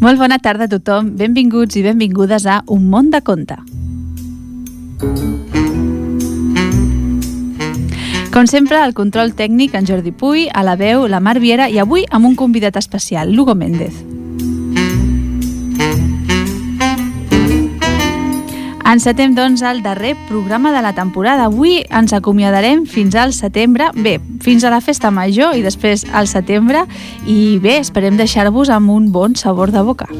Molt bona tarda a tothom, benvinguts i benvingudes a Un món de conte. Com sempre, al control tècnic en Jordi Puy, a la veu la Mar Viera i avui amb un convidat especial, Lugo Méndez. Encetem, doncs, el darrer programa de la temporada. Avui ens acomiadarem fins al setembre, bé, fins a la festa major i després al setembre, i bé, esperem deixar-vos amb un bon sabor de boca.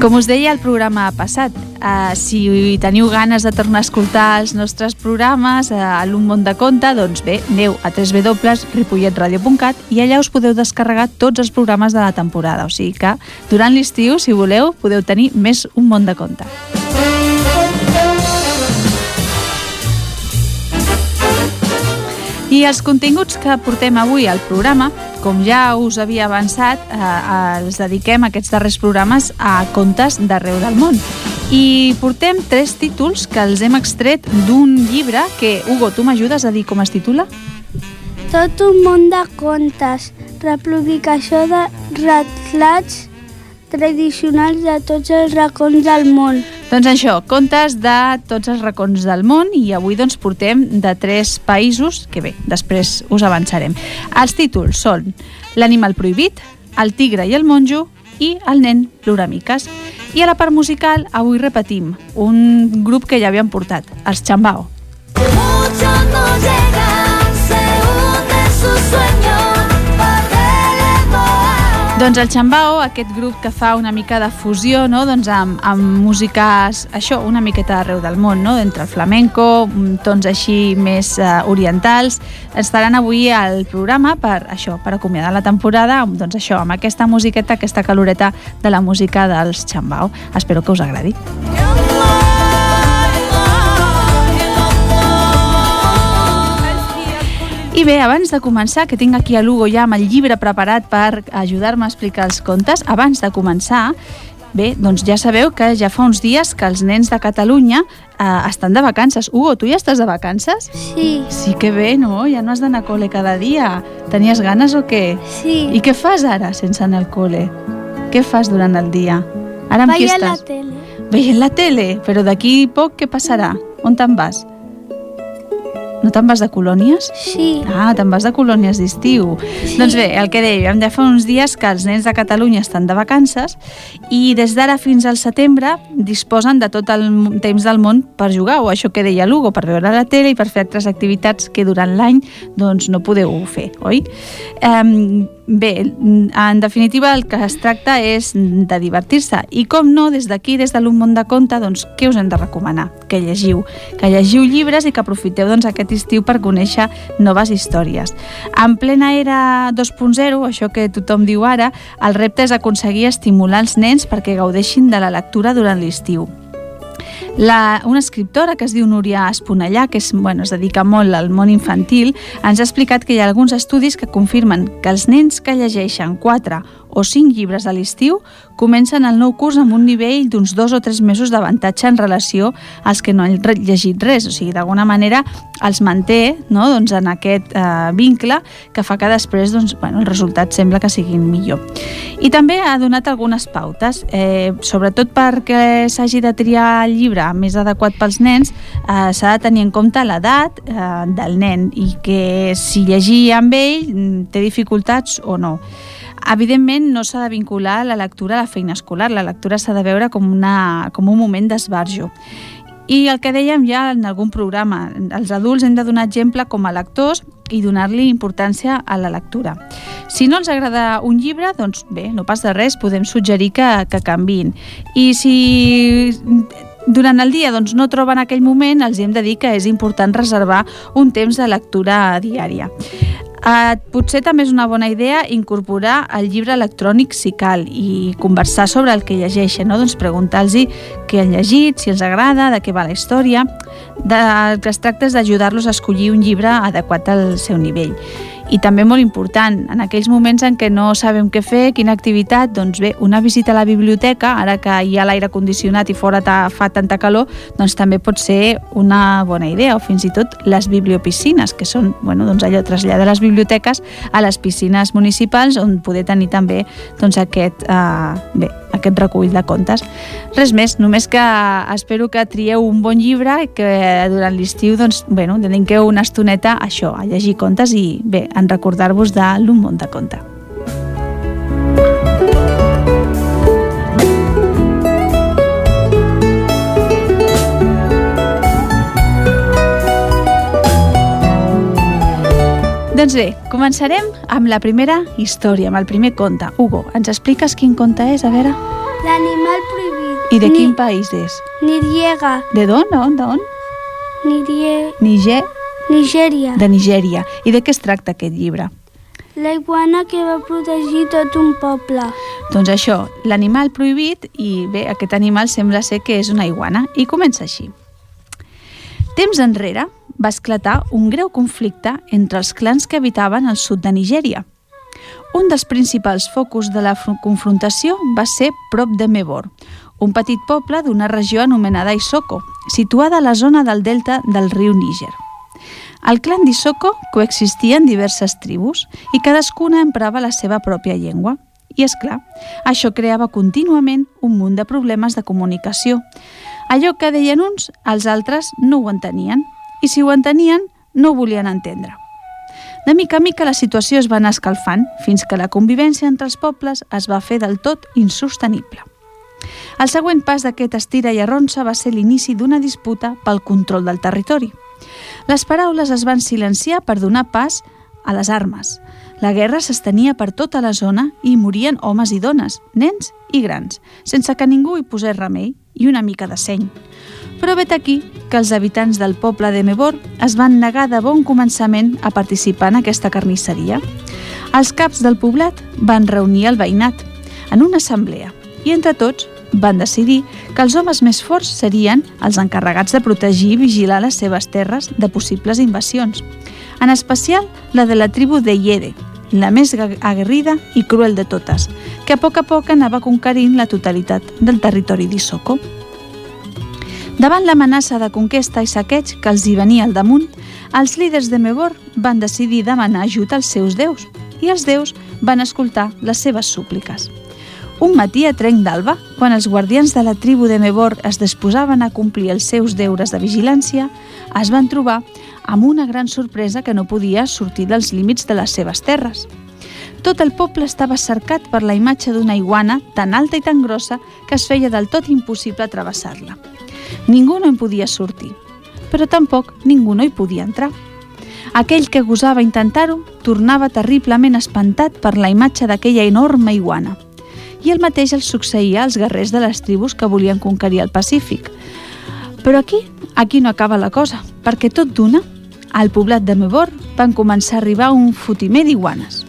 Com us deia el programa passat, eh, si teniu ganes de tornar a escoltar els nostres programes eh, a l'Un món de conte, doncs bé, aneu a www.ripolletradio.cat i allà us podeu descarregar tots els programes de la temporada. O sigui que durant l'estiu, si voleu, podeu tenir més Un món de conte. I els continguts que portem avui al programa, com ja us havia avançat, eh, els dediquem aquests darrers programes a contes d'arreu del món. I portem tres títols que els hem extret d'un llibre que, Hugo, tu m'ajudes a dir com es titula? Tot un món de contes, republicació de retrats tradicionals de tots els racons del món. Doncs això, contes de tots els racons del món i avui doncs portem de tres països que bé, després us avançarem. Els títols són L'animal prohibit, El tigre i el monjo i El nen ploramiques. I a la part musical avui repetim un grup que ja havíem portat, els Chambao. Muchos no Doncs el Chambao, aquest grup que fa una mica de fusió no? doncs amb, amb músiques, això, una miqueta d'arreu del món, no? entre el flamenco, mm, tons així més uh, orientals, estaran avui al programa per això, per acomiadar la temporada, amb, doncs això, amb aquesta musiqueta, aquesta caloreta de la música dels Chambao. Espero que us agradi. I bé, abans de començar, que tinc aquí a Lugo ja amb el llibre preparat per ajudar-me a explicar els contes, abans de començar, bé, doncs ja sabeu que ja fa uns dies que els nens de Catalunya eh, estan de vacances. Hugo, tu ja estàs de vacances? Sí, Sí que bé, no? Ja no has d'anar a col·le cada dia. Tenies ganes o què? sí. I què fas ara sense anar al col·le? Què fas durant el dia? Ara amb qui Vaig a la estàs? tele. Veient la tele? Però d'aquí poc què passarà? On te'n vas? No te'n vas de colònies? Sí, Ah, te'n vas de colònies d'estiu. Sí. Doncs bé, el que dèiem, ja fa uns dies que els nens de Catalunya estan de vacances i des d'ara fins al setembre disposen de tot el temps del món per jugar, o això que deia l'Hugo, per veure la tele i per fer altres activitats que durant l'any doncs, no podeu fer, oi? Um, bé, en definitiva el que es tracta és de divertir-se i com no, des d'aquí, des de l'Un món de conte, doncs què us hem de recomanar? Que llegiu, que llegiu llibres i que aprofiteu doncs, aquest estiu per conèixer noves històries. En plena era 2.0, això que tothom diu ara, el repte és aconseguir estimular els nens perquè gaudeixin de la lectura durant l'estiu. La, una escriptora que es diu Núria Esponellà, que és, bueno, es dedica molt al món infantil, ens ha explicat que hi ha alguns estudis que confirmen que els nens que llegeixen 4 o 5 llibres a l'estiu comencen el nou curs amb un nivell d'uns dos o tres mesos d'avantatge en relació als que no han llegit res. O sigui, d'alguna manera els manté no? doncs en aquest eh, vincle que fa que després doncs, bueno, els resultats sembla que siguin millor. I també ha donat algunes pautes, eh, sobretot perquè s'hagi de triar el llibre més adequat pels nens, eh, s'ha de tenir en compte l'edat eh, del nen i que si llegir amb ell mm, té dificultats o no. Evidentment, no s'ha de vincular la lectura a la feina escolar. La lectura s'ha de veure com, una, com un moment d'esbarjo. I el que dèiem ja en algun programa, els adults hem de donar exemple com a lectors i donar-li importància a la lectura. Si no els agrada un llibre, doncs bé, no pas de res, podem suggerir que, que canvin. I si durant el dia doncs, no troben aquell moment, els hem de dir que és important reservar un temps de lectura diària. Uh, potser també és una bona idea incorporar el llibre electrònic si cal i conversar sobre el que llegeixen, no? doncs preguntar-los què han llegit, si els agrada, de què va la història. De, el que es tracta és d'ajudar-los a escollir un llibre adequat al seu nivell. I també molt important, en aquells moments en què no sabem què fer, quina activitat, doncs bé, una visita a la biblioteca, ara que hi ha l'aire condicionat i fora ta, fa tanta calor, doncs també pot ser una bona idea, o fins i tot les bibliopiscines, que són, bueno, doncs allò, traslladar les biblioteques a les piscines municipals on poder tenir també doncs, aquest, eh, bé, aquest recull de contes. Res més, només que espero que trieu un bon llibre i que durant l'estiu doncs, bueno, dediqueu una estoneta a això, a llegir contes i bé, en recordar-vos de l'Un món de conte. Doncs bé, començarem amb la primera història, amb el primer conte. Hugo, ens expliques quin conte és, a veure? L'animal prohibit. I de quin país és? Niriega. De d'on? D'on? D'on? Nirie... Niger? Nigèria. De Nigèria. I de què es tracta aquest llibre? La iguana que va protegir tot un poble. Doncs això, l'animal prohibit, i bé, aquest animal sembla ser que és una iguana, i comença així. Temps enrere va esclatar un greu conflicte entre els clans que habitaven al sud de Nigèria. Un dels principals focus de la fr- confrontació va ser prop de Mebor, un petit poble d'una regió anomenada Isoko, situada a la zona del delta del riu Níger. Al clan d'Isoko coexistien diverses tribus i cadascuna emprava la seva pròpia llengua. I és clar, això creava contínuament un munt de problemes de comunicació. Allò que deien uns, els altres no ho entenien, i si ho entenien, no ho volien entendre. De mica en mica la situació es va anar escalfant fins que la convivència entre els pobles es va fer del tot insostenible. El següent pas d'aquest estira i arronsa va ser l'inici d'una disputa pel control del territori. Les paraules es van silenciar per donar pas a les armes. La guerra s'estenia per tota la zona i morien homes i dones, nens i grans, sense que ningú hi posés remei i una mica de seny. Però vet aquí que els habitants del poble de Mebor es van negar de bon començament a participar en aquesta carnisseria. Els caps del poblat van reunir el veïnat en una assemblea i entre tots van decidir que els homes més forts serien els encarregats de protegir i vigilar les seves terres de possibles invasions, en especial la de la tribu de Yede, la més aguerrida i cruel de totes, que a poc a poc anava conquerint la totalitat del territori d'Isoko. Davant l'amenaça de conquesta i saqueig que els hi venia al damunt, els líders de Mebor van decidir demanar ajut als seus déus i els déus van escoltar les seves súpliques. Un matí a trenc d'alba, quan els guardians de la tribu de Mebor es disposaven a complir els seus deures de vigilància, es van trobar amb una gran sorpresa que no podia sortir dels límits de les seves terres. Tot el poble estava cercat per la imatge d'una iguana tan alta i tan grossa que es feia del tot impossible travessar-la. Ningú no en podia sortir, però tampoc ningú no hi podia entrar. Aquell que gosava intentar-ho tornava terriblement espantat per la imatge d'aquella enorme iguana. I el mateix els succeïa als guerrers de les tribus que volien conquerir el Pacífic. Però aquí, aquí no acaba la cosa, perquè tot d'una, al poblat de Mebor van començar a arribar un fotimer d'iguanes.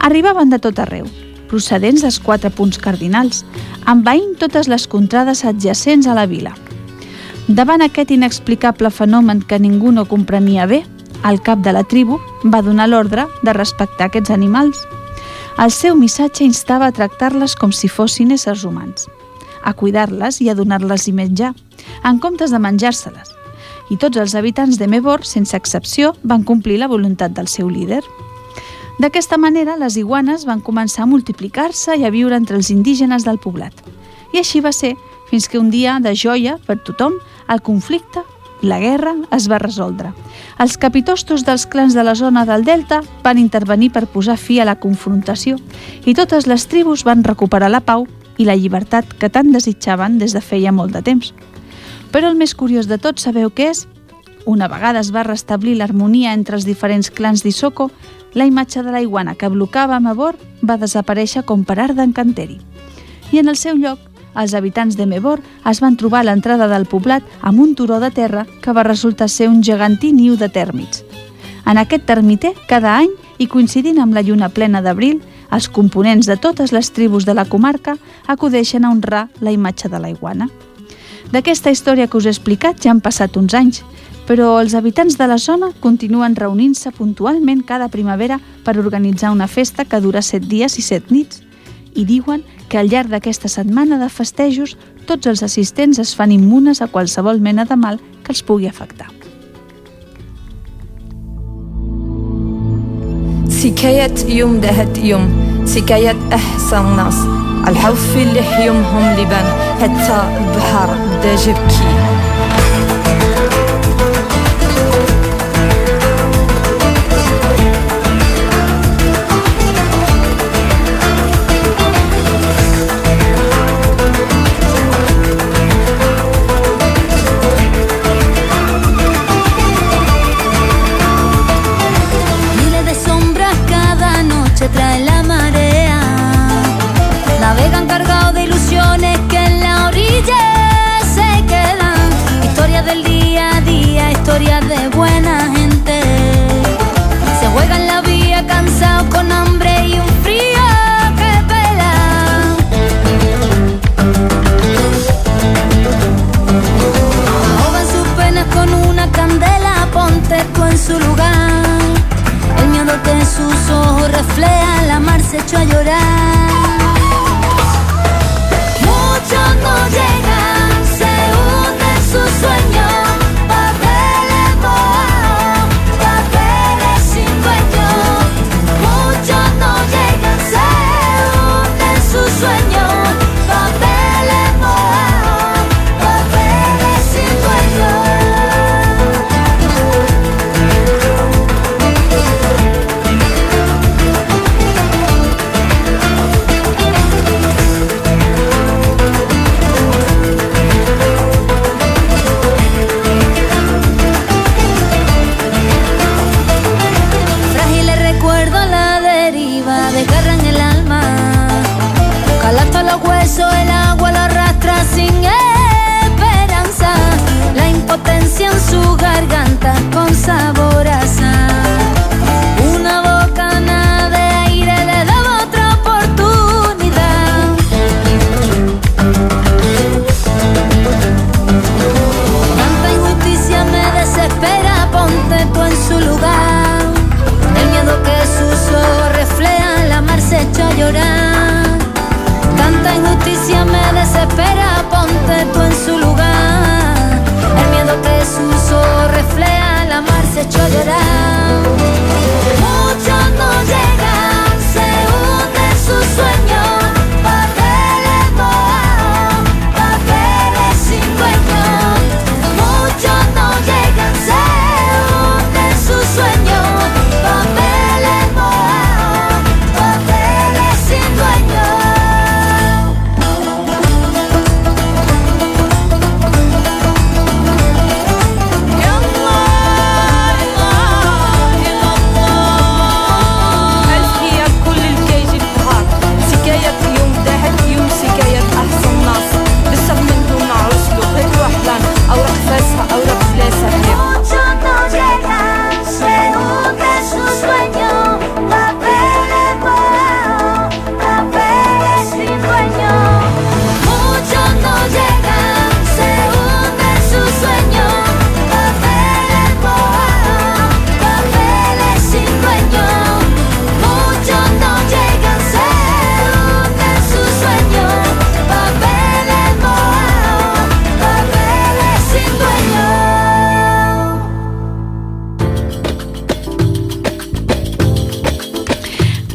Arribaven de tot arreu, procedents dels quatre punts cardinals, envaint totes les contrades adjacents a la vila. Davant aquest inexplicable fenomen que ningú no comprenia bé, el cap de la tribu va donar l'ordre de respectar aquests animals. El seu missatge instava a tractar-les com si fossin éssers humans, a cuidar-les i a donar-les i menjar, en comptes de menjar-se-les. I tots els habitants de Mebor, sense excepció, van complir la voluntat del seu líder. D'aquesta manera, les iguanes van començar a multiplicar-se i a viure entre els indígenes del poblat. I així va ser fins que un dia de joia per tothom, el conflicte, la guerra, es va resoldre. Els capitostos dels clans de la zona del Delta van intervenir per posar fi a la confrontació i totes les tribus van recuperar la pau i la llibertat que tant desitjaven des de feia molt de temps. Però el més curiós de tot sabeu què és? Una vegada es va restablir l'harmonia entre els diferents clans d'Isoko, la imatge de la iguana que blocava Mebor va desaparèixer com per art d'encanteri. I en el seu lloc, els habitants de Mebor es van trobar a l'entrada del poblat amb un turó de terra que va resultar ser un gegantí niu de tèrmits. En aquest termiter, cada any, i coincidint amb la lluna plena d'abril, els components de totes les tribus de la comarca acudeixen a honrar la imatge de la iguana. D'aquesta història que us he explicat ja han passat uns anys, però els habitants de la zona continuen reunint-se puntualment cada primavera per organitzar una festa que dura set dies i set nits i diuen que al llarg d'aquesta setmana de festejos tots els assistents es fan immunes a qualsevol mena de mal que els pugui afectar. سكاية يوم دهت يوم سكاية أحسن ناس الحوف اللي يومهم لبان حتى البحر بدا جبكي en su lugar. El miedo que en sus ojos refleja, la mar se echó a llorar. Desespera,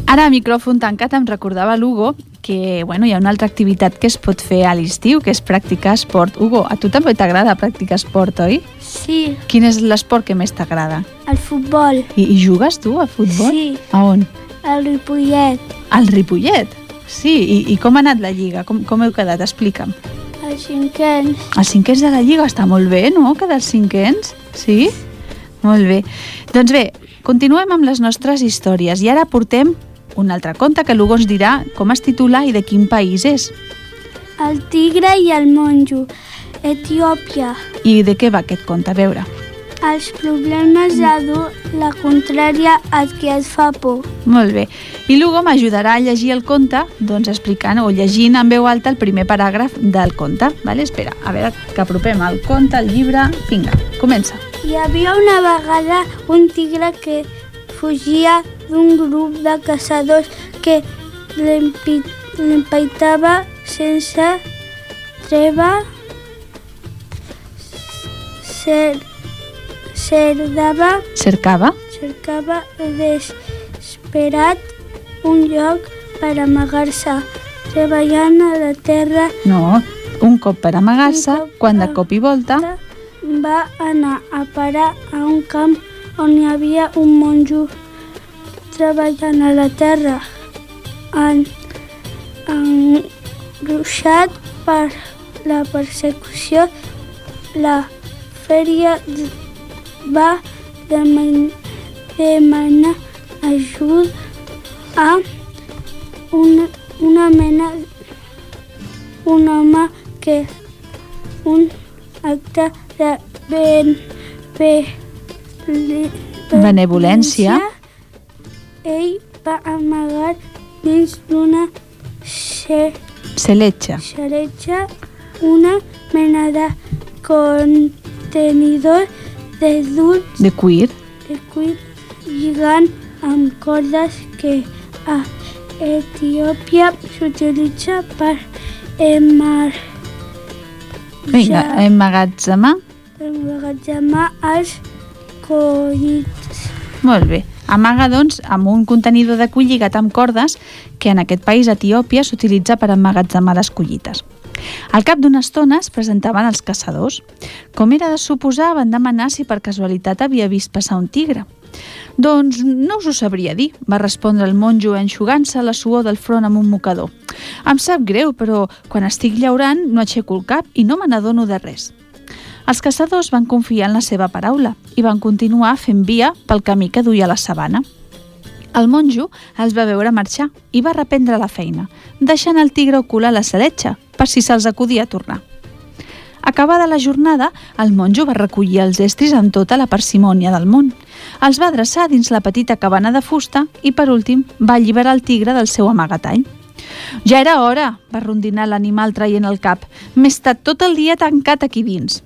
Ara, a micròfon tancat, em recordava l'Hugo que bueno, hi ha una altra activitat que es pot fer a l'estiu, que és practicar esport. Hugo, a tu també t'agrada practicar esport, oi? Sí, Quin és l'esport que més t'agrada? el futbol. I, I jugues tu a futbol? Sí. A on? El Ripollet. Al Ripollet? Sí, i, i com ha anat la lliga? Com, com heu quedat? Explica'm. Els cinquens. Els cinquens de la Lliga està molt bé, no?, quedar cinquens. Sí? Molt bé. Doncs bé, continuem amb les nostres històries i ara portem un altre conte que l'Hugo ens dirà com es titula i de quin país és. El tigre i el monjo. Etiòpia. I de què va aquest conte? A veure. Els problemes de dur la contrària al que et fa por. Molt bé. I l'Hugo m'ajudarà a llegir el conte, doncs explicant o llegint en veu alta el primer paràgraf del conte. Vale? Espera, a veure que apropem el conte, el llibre... Vinga, comença. Hi havia una vegada un tigre que fugia d'un grup de caçadors que l'empaitava sense treva, cer, cerdava, Cercava? cercava desesperat un lloc per amagar-se, treballant a la terra No, un cop per amagar-se, quan de cop i volta... va anar a parar a un camp on hi havia un monjo treballant a la terra en, enruixat per la persecució la fèria va deman- demanar ajuda a una, una mena un home que un acte de ben, be, li- Benevolència. Ell va amagar dins d'una xe- Celetxa. xaretxa una mena de contenidor de dulç De cuir. de cuir lligant amb cordes que a Etiòpia s'utilitza per emar Vinga, emmagatzemar. emmagatzemar els collits. Molt bé. Amaga, doncs, amb un contenidor de cull lligat amb cordes que en aquest país, Etiòpia, s'utilitza per emmagatzemar les collites. Al cap d'una estona es presentaven els caçadors. Com era de suposar, van demanar si per casualitat havia vist passar un tigre. Doncs no us ho sabria dir, va respondre el monjo enxugant-se la suor del front amb un mocador. Em sap greu, però quan estic llaurant no aixeco el cap i no me n'adono de res. Els caçadors van confiar en la seva paraula i van continuar fent via pel camí que duia a la sabana. El monjo els va veure marxar i va reprendre la feina, deixant el tigre ocult a la saletxa per si se'ls acudia tornar. Acabada la jornada, el monjo va recollir els estris amb tota la parsimònia del món. Els va adreçar dins la petita cabana de fusta i, per últim, va alliberar el tigre del seu amagatall. Ja era hora, va rondinar l'animal traient el cap. M'he estat tot el dia tancat aquí dins.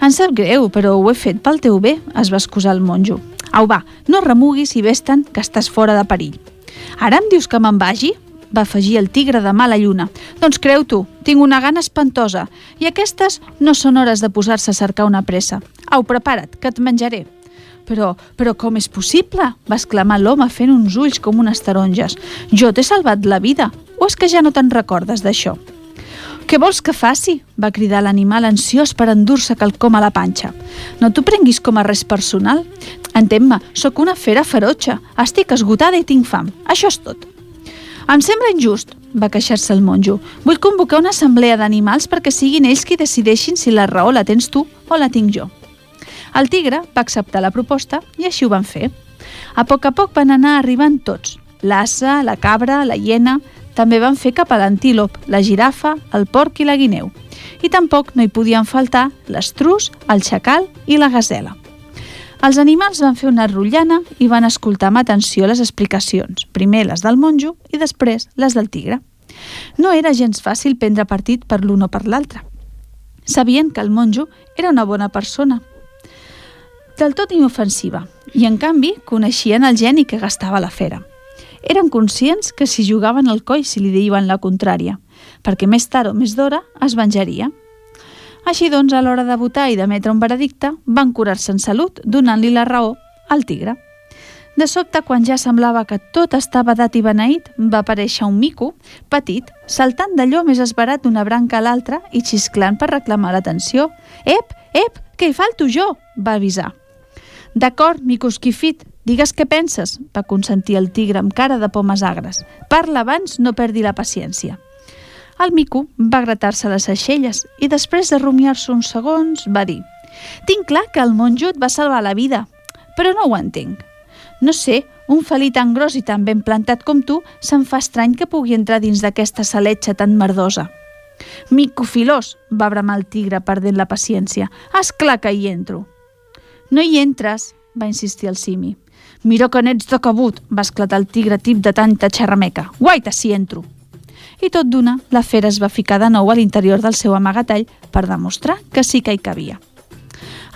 Em sap greu, però ho he fet pel teu bé, es va excusar el monjo. Au, va, no remuguis i vés-te'n, que estàs fora de perill. Ara em dius que me'n vagi? va afegir el tigre de mala lluna. Doncs creu tu, tinc una gana espantosa i aquestes no són hores de posar-se a cercar una pressa. Au, prepara't, que et menjaré. Però, però com és possible? va exclamar l'home fent uns ulls com unes taronges. Jo t'he salvat la vida, o és que ja no te'n recordes d'això? Què vols que faci? va cridar l'animal ansiós per endur-se quelcom a la panxa. No t'ho prenguis com a res personal. Entén-me, sóc una fera ferotge, estic esgotada i tinc fam. Això és tot. Em sembla injust, va queixar-se el monjo. Vull convocar una assemblea d'animals perquè siguin ells qui decideixin si la raó la tens tu o la tinc jo. El tigre va acceptar la proposta i així ho van fer. A poc a poc van anar arribant tots. L'assa, la cabra, la hiena... També van fer cap a l'antílop, la girafa, el porc i la guineu. I tampoc no hi podien faltar l'estrus, el xacal i la gazela. Els animals van fer una rotllana i van escoltar amb atenció les explicacions, primer les del monjo i després les del tigre. No era gens fàcil prendre partit per l'un o per l'altre. Sabien que el monjo era una bona persona, del tot inofensiva, i en canvi coneixien el geni que gastava la fera. Eren conscients que si jugaven al coll si li diuen la contrària, perquè més tard o més d'hora es venjaria. Així doncs, a l'hora de votar i d'emetre un veredicte, van curar-se en salut, donant-li la raó al tigre. De sobte, quan ja semblava que tot estava dat i beneït, va aparèixer un mico, petit, saltant d'allò més esbarat d'una branca a l'altra i xisclant per reclamar l'atenció. «Ep, ep, que hi falto jo!» va avisar. «D'acord, mico esquifit, digues què penses», va consentir el tigre amb cara de pomes agres. «Parla abans, no perdi la paciència». El mico va gratar-se les aixelles i després de rumiar-se uns segons va dir «Tinc clar que el monjo et va salvar la vida, però no ho entenc. No sé, un felí tan gros i tan ben plantat com tu se'n fa estrany que pugui entrar dins d'aquesta saletxa tan merdosa». «Mico filós», va bramar el tigre perdent la paciència. «És clar que hi entro». «No hi entres», va insistir el simi. «Mira que n'ets de cabut», va esclatar el tigre tip de tanta xerrameca. «Guaita si entro» i tot d'una, la fera es va ficar de nou a l'interior del seu amagatall per demostrar que sí que hi cabia.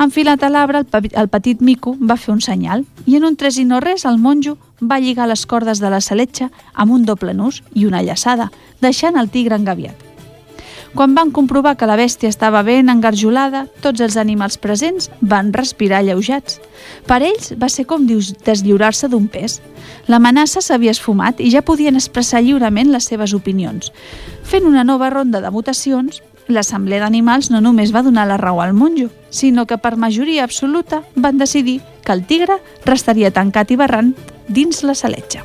Enfilat a l'arbre, el, el petit mico va fer un senyal i en un tres i no res el monjo va lligar les cordes de la saletxa amb un doble nus i una llaçada, deixant el tigre engaviat. Quan van comprovar que la bèstia estava ben engarjolada, tots els animals presents van respirar alleujats. Per ells va ser com deslliurar-se d'un pes. L'amenaça s'havia esfumat i ja podien expressar lliurement les seves opinions. Fent una nova ronda de votacions, l'Assemblea d'Animals no només va donar la raó al monjo, sinó que per majoria absoluta van decidir que el tigre restaria tancat i barrant dins la saletja.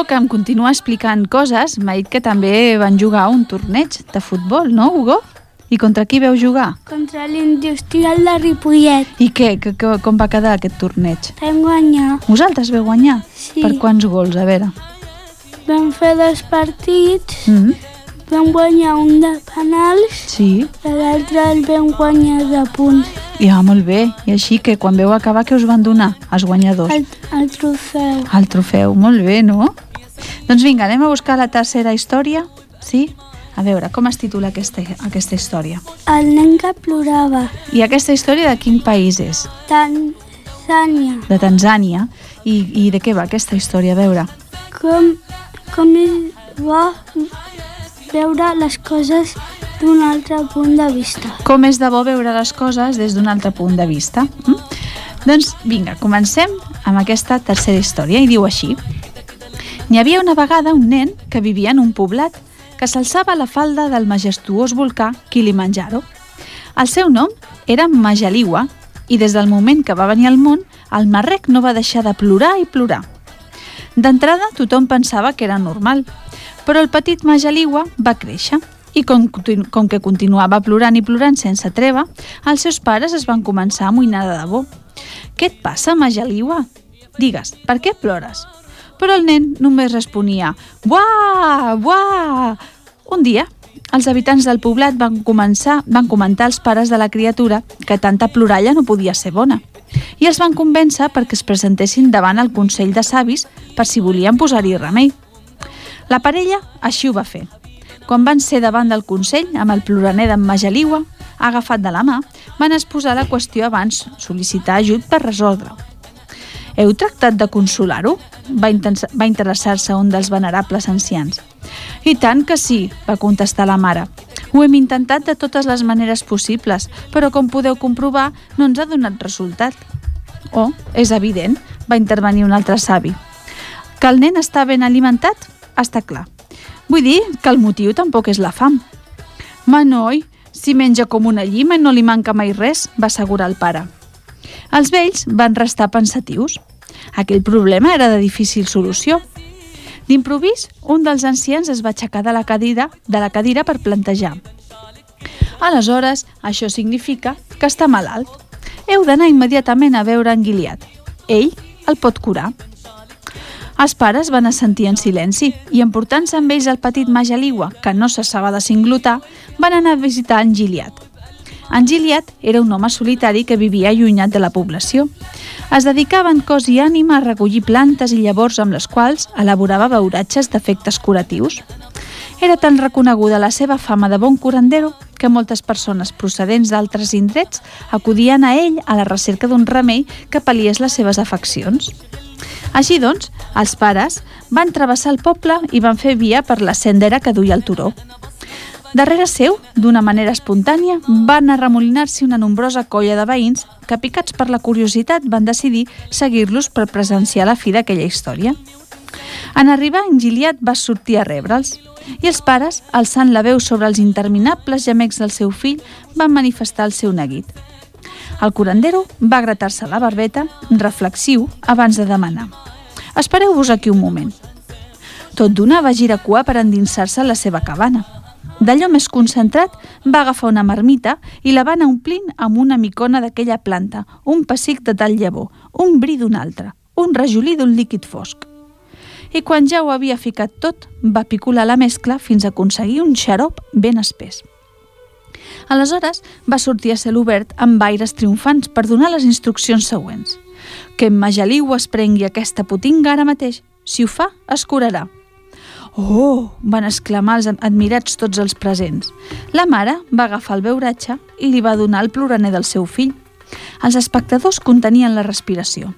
I Lugo, que em continua explicant coses, m'ha dit que també van jugar un torneig de futbol, no, Hugo? I contra qui veu jugar? Contra l'industrial de Ripollet. I què? Que, que, com va quedar aquest torneig? Vam guanyar. Vosaltres veu guanyar? Sí. Per quants gols, a veure? Vam fer dos partits Mm -hmm. vam guanyar un de penals Sí. i l'altre el vam guanyar de punts. Ja, molt bé. I així que quan veu acabar, què us van donar, els guanyadors? El, el trofeu. El trofeu, molt bé, no? Doncs vinga, anem a buscar la tercera història, sí? A veure, com es titula aquesta, aquesta història? El nen que plorava. I aquesta història de quin país és? Tanzània. De Tanzània. I, I de què va aquesta història? A veure. Com, com és bo veure les coses d'un altre punt de vista. Com és de bo veure les coses des d'un altre punt de vista. Mm? Doncs vinga, comencem amb aquesta tercera història i diu així. N'hi havia una vegada un nen que vivia en un poblat que s'alçava a la falda del majestuós volcà Kilimanjaro. El seu nom era Majaliwa i des del moment que va venir al món, el marrec no va deixar de plorar i plorar. D'entrada, tothom pensava que era normal, però el petit Majaliwa va créixer i com, com que continuava plorant i plorant sense treva, els seus pares es van començar a amoïnar de debò. Què et passa, Majaliwa? Digues, per què plores? Però el nen només responia «Buah! Buah!». Un dia, els habitants del poblat van començar van comentar als pares de la criatura que tanta ploralla no podia ser bona i els van convèncer perquè es presentessin davant el Consell de Savis per si volien posar-hi remei. La parella així ho va fer. Quan van ser davant del Consell, amb el ploraner d'en Majaliwa, agafat de la mà, van exposar la qüestió abans sol·licitar ajut per resoldre. Heu tractat de consolar-ho? Va, va interessar-se un dels venerables ancians. I tant que sí, va contestar la mare. Ho hem intentat de totes les maneres possibles, però com podeu comprovar, no ens ha donat resultat. Oh, és evident, va intervenir un altre savi. Que el nen està ben alimentat? Està clar. Vull dir que el motiu tampoc és la fam. Ma noi, si menja com una llima i no li manca mai res, va assegurar el pare. Els vells van restar pensatius. Aquell problema era de difícil solució. D'improvís, un dels ancians es va aixecar de la cadira, de la cadira per plantejar. Aleshores, això significa que està malalt. Heu d'anar immediatament a veure en Gilead. Ell el pot curar. Els pares van assentir en silenci i, emportant-se amb ells el petit Majaliwa, que no cessava de singlotar, van anar a visitar en Gilead. En Gilead era un home solitari que vivia allunyat de la població. Es dedicava en cos i ànima a recollir plantes i llavors amb les quals elaborava beuratges d'efectes curatius. Era tan reconeguda la seva fama de bon curandero que moltes persones procedents d'altres indrets acudien a ell a la recerca d'un remei que pal·liés les seves afeccions. Així doncs, els pares van travessar el poble i van fer via per la sendera que duia el turó. Darrere seu, d'una manera espontània, van arremolinar-s'hi una nombrosa colla de veïns que, picats per la curiositat, van decidir seguir-los per presenciar la fi d'aquella història. En arribar, en Giliat va sortir a rebre'ls i els pares, alçant la veu sobre els interminables gemecs del seu fill, van manifestar el seu neguit. El curandero va gratar-se la barbeta, reflexiu, abans de demanar. Espereu-vos aquí un moment. Tot d'una va girar cua per endinsar-se a la seva cabana. D'allò més concentrat, va agafar una marmita i la va anar omplint amb una micona d'aquella planta, un pessic de tal llavor, un bri d'un altre, un rajolí d'un líquid fosc. I quan ja ho havia ficat tot, va picolar la mescla fins a aconseguir un xarop ben espès. Aleshores, va sortir a cel obert amb aires triomfants per donar les instruccions següents. Que en Majaliu es prengui aquesta putinga ara mateix. Si ho fa, es curarà. Oh! van exclamar els admirats tots els presents. La mare va agafar el beuratge i li va donar el ploraner del seu fill. Els espectadors contenien la respiració.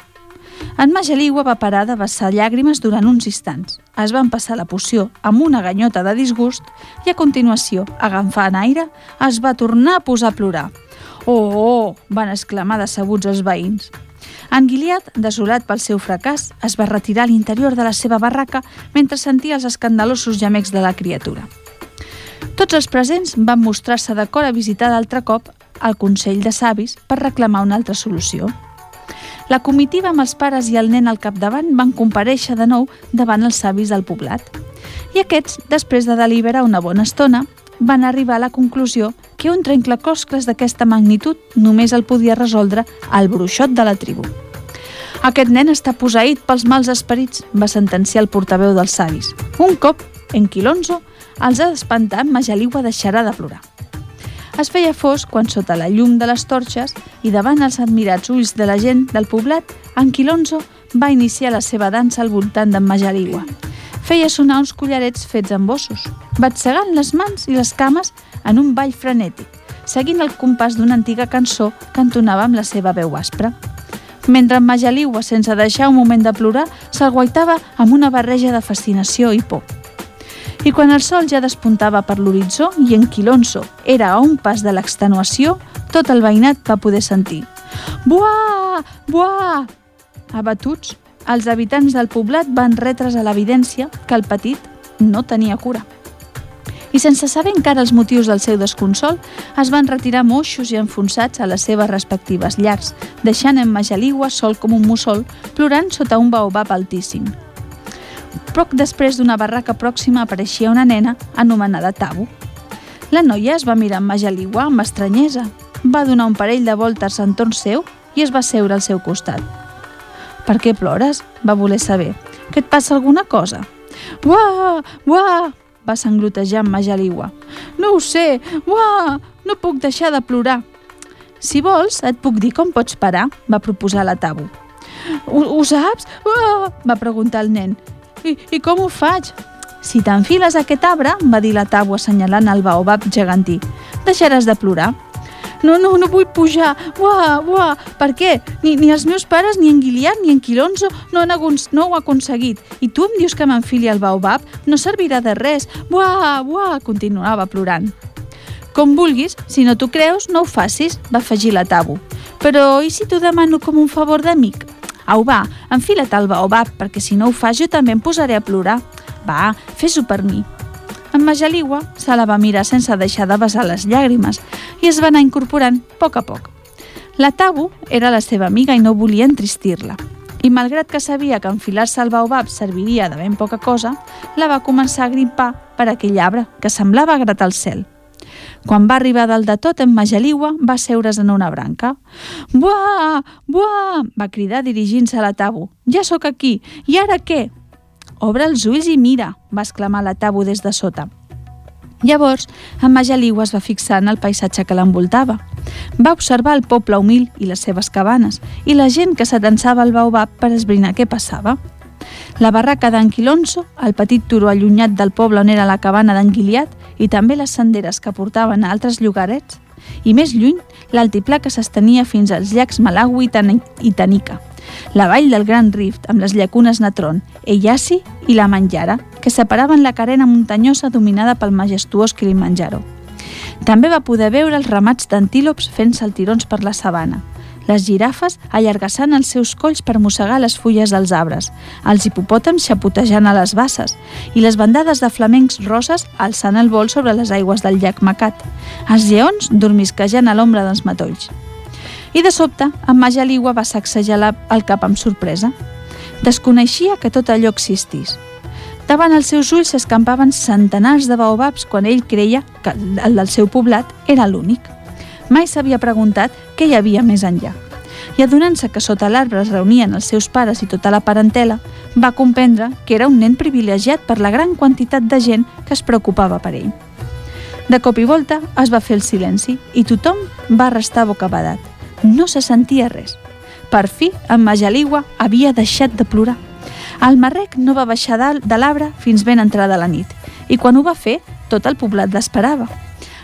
En Majaliwa va parar de vessar llàgrimes durant uns instants. Es van passar la poció amb una ganyota de disgust i a continuació, agafant aire, es va tornar a posar a plorar. Oh, oh! van exclamar decebuts els veïns. En Gilead, desolat pel seu fracàs, es va retirar a l'interior de la seva barraca mentre sentia els escandalosos gemecs de la criatura. Tots els presents van mostrar-se d'acord a visitar d'altre cop el Consell de Savis per reclamar una altra solució. La comitiva amb els pares i el nen al capdavant van compareixer de nou davant els savis del poblat. I aquests, després de deliberar una bona estona, van arribar a la conclusió que un trenclacloscles d'aquesta magnitud només el podia resoldre el bruixot de la tribu. Aquest nen està posseït pels mals esperits, va sentenciar el portaveu dels savis. Un cop, en Quilonzo, els ha d'espantar, Majaliwa deixarà de plorar. Es feia fosc quan sota la llum de les torxes i davant els admirats ulls de la gent del poblat, en Quilonzo va iniciar la seva dansa al voltant d'en Majaliwa. Feia sonar uns collarets fets amb ossos, batzegant les mans i les cames en un ball frenètic, seguint el compàs d'una antiga cançó que entonava amb la seva veu aspra. Mentre en Majaliwa, sense deixar un moment de plorar, s'alguaitava amb una barreja de fascinació i por. I quan el sol ja despuntava per l'horitzó i en Quilonso era a un pas de l'extenuació, tot el veïnat va poder sentir. Buà! Buà! Abatuts, els habitants del poblat van retre's a l'evidència que el petit no tenia cura. I sense saber encara els motius del seu desconsol, es van retirar moixos i enfonsats a les seves respectives llars, deixant en Majaligua sol com un mussol, plorant sota un baobab altíssim. Poc després d'una barraca pròxima apareixia una nena anomenada Tabu. La noia es va mirar amb Majaligua amb estranyesa, va donar un parell de voltes entorn seu i es va seure al seu costat. Per què plores? va voler saber. Que et passa alguna cosa? Uah! Uah! va sanglotejar amb Majaliwa. No ho sé! Uah! No puc deixar de plorar. Si vols, et puc dir com pots parar, va proposar la Tabu. Ho, ho saps? Uah! va preguntar el nen. I, I com ho faig? Si t'enfiles a aquest arbre, va dir la Tabu assenyalant el baobab gegantí, deixaràs de plorar. No, no, no vull pujar. Uah, uah. Per què? Ni, ni els meus pares, ni en Guiliat, ni en Quilonzo no, han no ho ha aconseguit. I tu em dius que m'enfili al baobab? No servirà de res. Uah, uah, continuava plorant. Com vulguis, si no t'ho creus, no ho facis, va afegir la Tabu. Però i si t'ho demano com un favor d'amic? Au, va, enfila't al baobab, perquè si no ho fas jo també em posaré a plorar. Va, fes-ho per mi. En Majaliwa se la va mirar sense deixar de besar les llàgrimes i es va anar incorporant a poc a poc. La Tabu era la seva amiga i no volia entristir-la. I malgrat que sabia que enfilar-se al baobab serviria de ben poca cosa, la va començar a grimpar per aquell arbre que semblava gratar el cel. Quan va arribar dalt de tot, en Majaliwa va seure's en una branca. «Buà! Buà!» va cridar dirigint-se a la Tabu. «Ja sóc aquí! I ara què?» Obre els ulls i mira, va exclamar la Tabu des de sota. Llavors, en Majaliu es va fixar en el paisatge que l'envoltava. Va observar el poble humil i les seves cabanes i la gent que s'atensava al baobab per esbrinar què passava. La barraca d'en Quilonso, el petit turó allunyat del poble on era la cabana d'en Guiliat i també les senderes que portaven a altres llogarets, i més lluny, l'altiplà que s'estenia fins als llacs Malawi i Tanica la vall del Gran Rift amb les llacunes Natron, Eyasi i la Manjara, que separaven la carena muntanyosa dominada pel majestuós Kilimanjaro. També va poder veure els ramats d'antílops fent saltirons per la sabana, les girafes allargassant els seus colls per mossegar les fulles dels arbres, els hipopòtams xapotejant a les basses i les bandades de flamencs roses alçant el vol sobre les aigües del llac Macat, els lleons dormisquejant a l'ombra dels matolls. I de sobte, en Majaliwa va sacsejar el cap amb sorpresa. Desconeixia que tot allò existís. Davant els seus ulls s'escampaven centenars de baobabs quan ell creia que el del seu poblat era l'únic. Mai s'havia preguntat què hi havia més enllà. I adonant-se que sota l'arbre es reunien els seus pares i tota la parentela, va comprendre que era un nen privilegiat per la gran quantitat de gent que es preocupava per ell. De cop i volta es va fer el silenci i tothom va restar bocabadat no se sentia res. Per fi, en Majaliwa havia deixat de plorar. El marrec no va baixar de l'arbre fins ben entrada la nit, i quan ho va fer, tot el poblat l'esperava.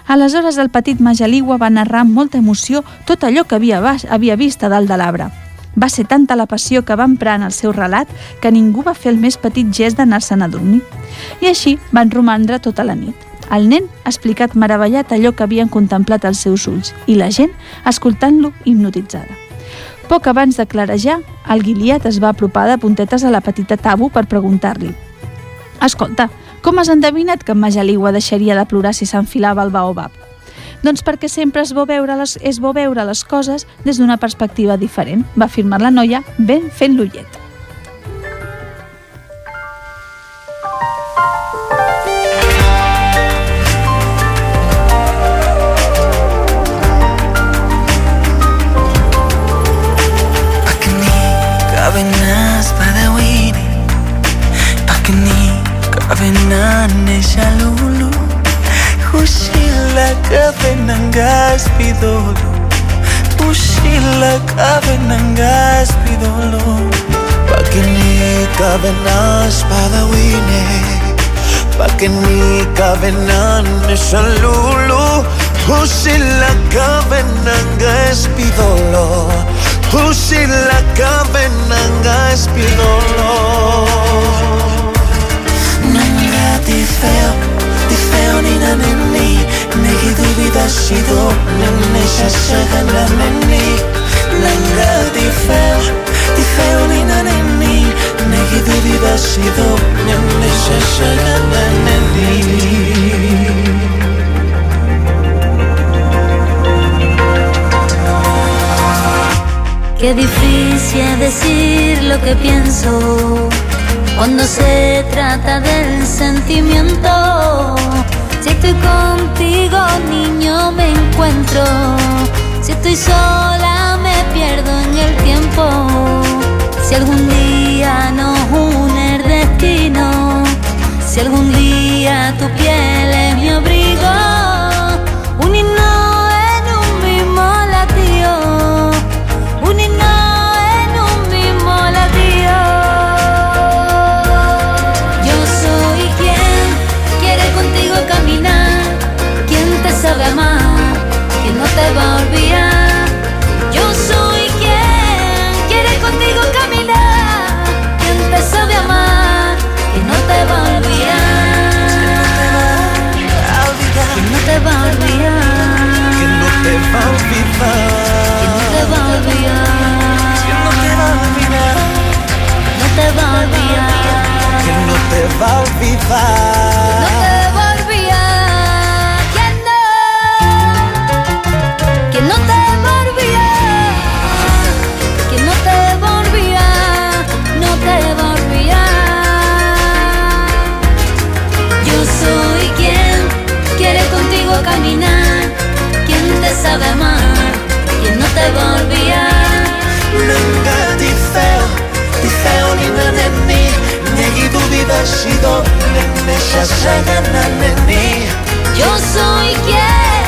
Aleshores el petit Majaliwa va narrar amb molta emoció tot allò que havia, baix, havia vist a dalt de l'arbre. Va ser tanta la passió que va emprar en el seu relat que ningú va fer el més petit gest d'anar-se'n a dormir. I així van romandre tota la nit. El nen ha explicat meravellat allò que havien contemplat els seus ulls i la gent escoltant-lo hipnotitzada. Poc abans de clarejar, el Guiliat es va apropar de puntetes a la petita Tabu per preguntar-li «Escolta, com has endevinat que en Majaliwa deixaria de plorar si s'enfilava al baobab?» Doncs perquè sempre és bo veure les, és bo veure les coses des d'una perspectiva diferent, va afirmar la noia ben fent l'ullet. δώρο του σύλλακα δεν αγκάσπι δόλο Πακενίκα δεν άσπαδα ουίνε Πακενίκα δεν άνε σαν λούλου δεν αγκάσπι δόλο δεν είναι ανενή negativitashi do nanne shashaga nanne nanga difeo difeo ni nanne negativitashi do nanne shashaga nanne Qué difícil decir lo que pienso cuando se trata del sentimiento. Si estoy contigo, niño, me encuentro. Si estoy sola, me pierdo en el tiempo. Si algún día nos une el destino, si algún día tu piel es mi abrigo, va neni Yo soy quien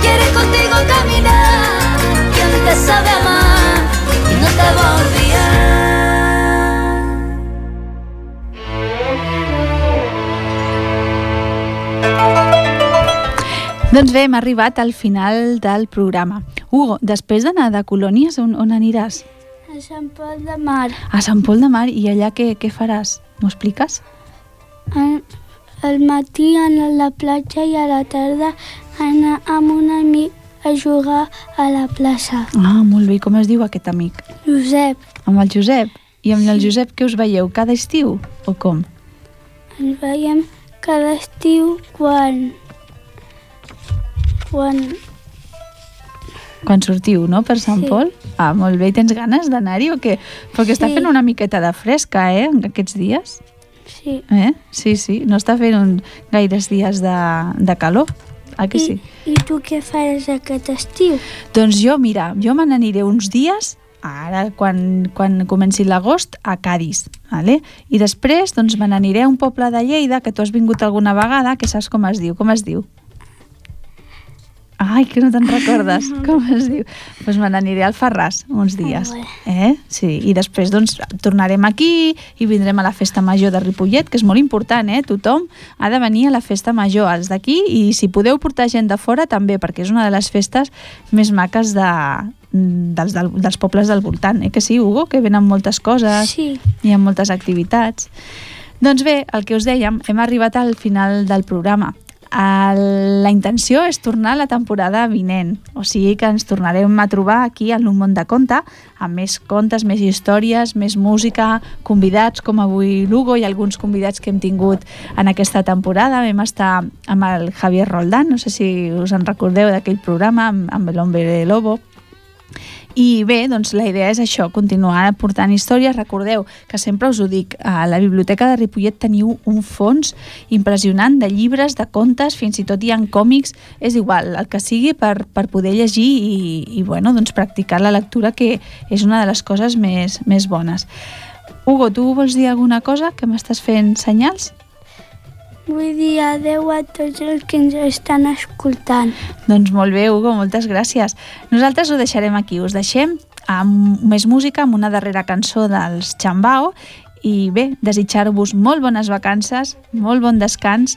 quiere contigo caminar, quien te sabe amar y no te va a olvidar. Doncs bé, hem arribat al final del programa. Hugo, després d'anar de colònies, on, on aniràs? A Sant Pol de Mar. A Sant Pol de Mar, i allà què, què faràs? M'ho expliques? Al, matí anar a la platja i a la tarda anar amb un amic a jugar a la plaça. Ah, molt bé. Com es diu aquest amic? Josep, Amb el Josep? I amb el Josep què us veieu? Cada estiu? O com? ens veiem cada estiu quan... quan... Quan sortiu, no?, per Sant Sí. Pol? Ah, molt bé. I tens ganes d'anar-hi o què? Perquè està Sí. fent una miqueta de fresca, eh, aquests dies. Sí. Eh? Sí, sí. No està fent un, gaires dies de, de calor. Ah, que sí? I, I tu què faràs aquest estiu? Doncs jo, mira, jo me n'aniré uns dies, ara, quan, quan comenci l'agost, a Cádiz, vale? i després doncs, me n'aniré a un poble de Lleida, que tu has vingut alguna vegada, que saps com es diu. Com es diu? Ai, que no te'n recordes. Com es diu? Doncs pues me n'aniré al Ferràs uns dies. Eh? Sí, i després doncs, tornarem aquí i vindrem a la festa major de Ripollet, que és molt important, eh? Tothom ha de venir a la festa major, els d'aquí, i si podeu portar gent de fora també, perquè és una de les festes més maques de, dels, del, dels pobles del voltant, eh? Que sí, Hugo? Que venen moltes coses, Sí. hi ha moltes activitats. Doncs bé, el que us dèiem, hem arribat al final del programa. La intenció és tornar a la temporada vinent, o sigui que ens tornarem a trobar aquí en un món de conte, amb més contes, més històries, més música, convidats com avui Lugo i alguns convidats que hem tingut en aquesta temporada. Vam estar amb el Javier Roldán, no sé si us en recordeu d'aquell programa amb, amb l'Hombre Lobo, i bé, doncs la idea és això, continuar portant històries. Recordeu que sempre us ho dic, a la Biblioteca de Ripollet teniu un fons impressionant de llibres, de contes, fins i tot hi ha còmics, és igual, el que sigui per, per poder llegir i, i bueno, doncs practicar la lectura, que és una de les coses més, més bones. Hugo, tu vols dir alguna cosa? Que m'estàs fent senyals? Vull dir adeu a tots els que ens estan escoltant. Doncs molt bé, Hugo, moltes gràcies. Nosaltres ho deixarem aquí. Us deixem amb més música, amb una darrera cançó dels Chambao i bé, desitjar-vos molt bones vacances, molt bon descans,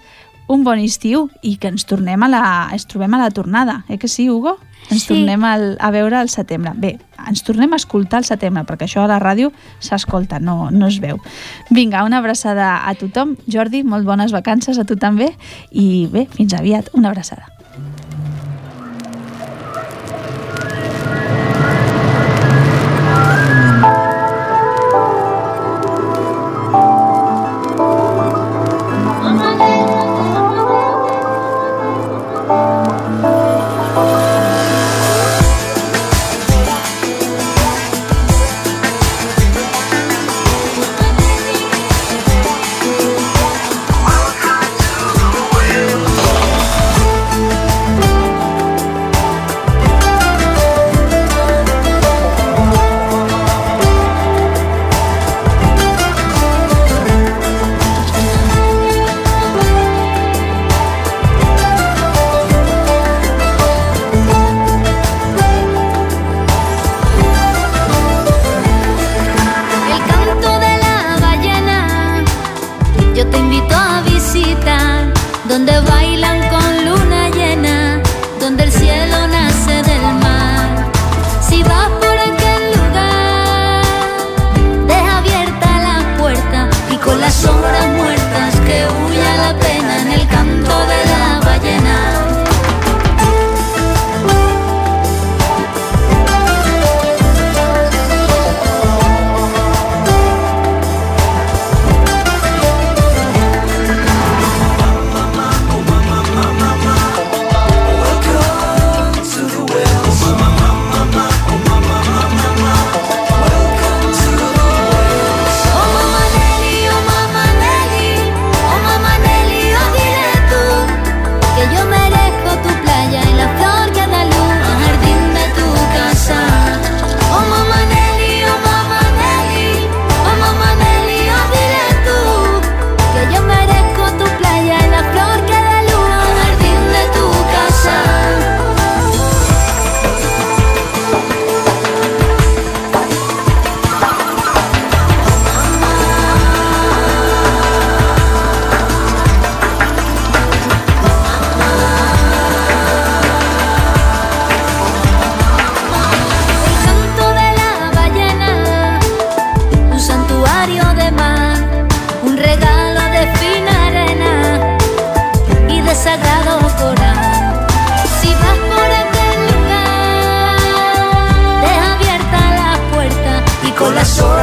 un bon estiu i que ens tornem a la, ens trobem a la tornada, eh que sí, Hugo? Ens Sí. tornem al, a veure al setembre. Bé, ens tornem a escoltar al setembre, perquè això a la ràdio s'escolta, no, no es veu. Vinga, una abraçada a tothom. Jordi, molt bones vacances a tu també. I bé, fins aviat. Una abraçada. Con las sombras corazón.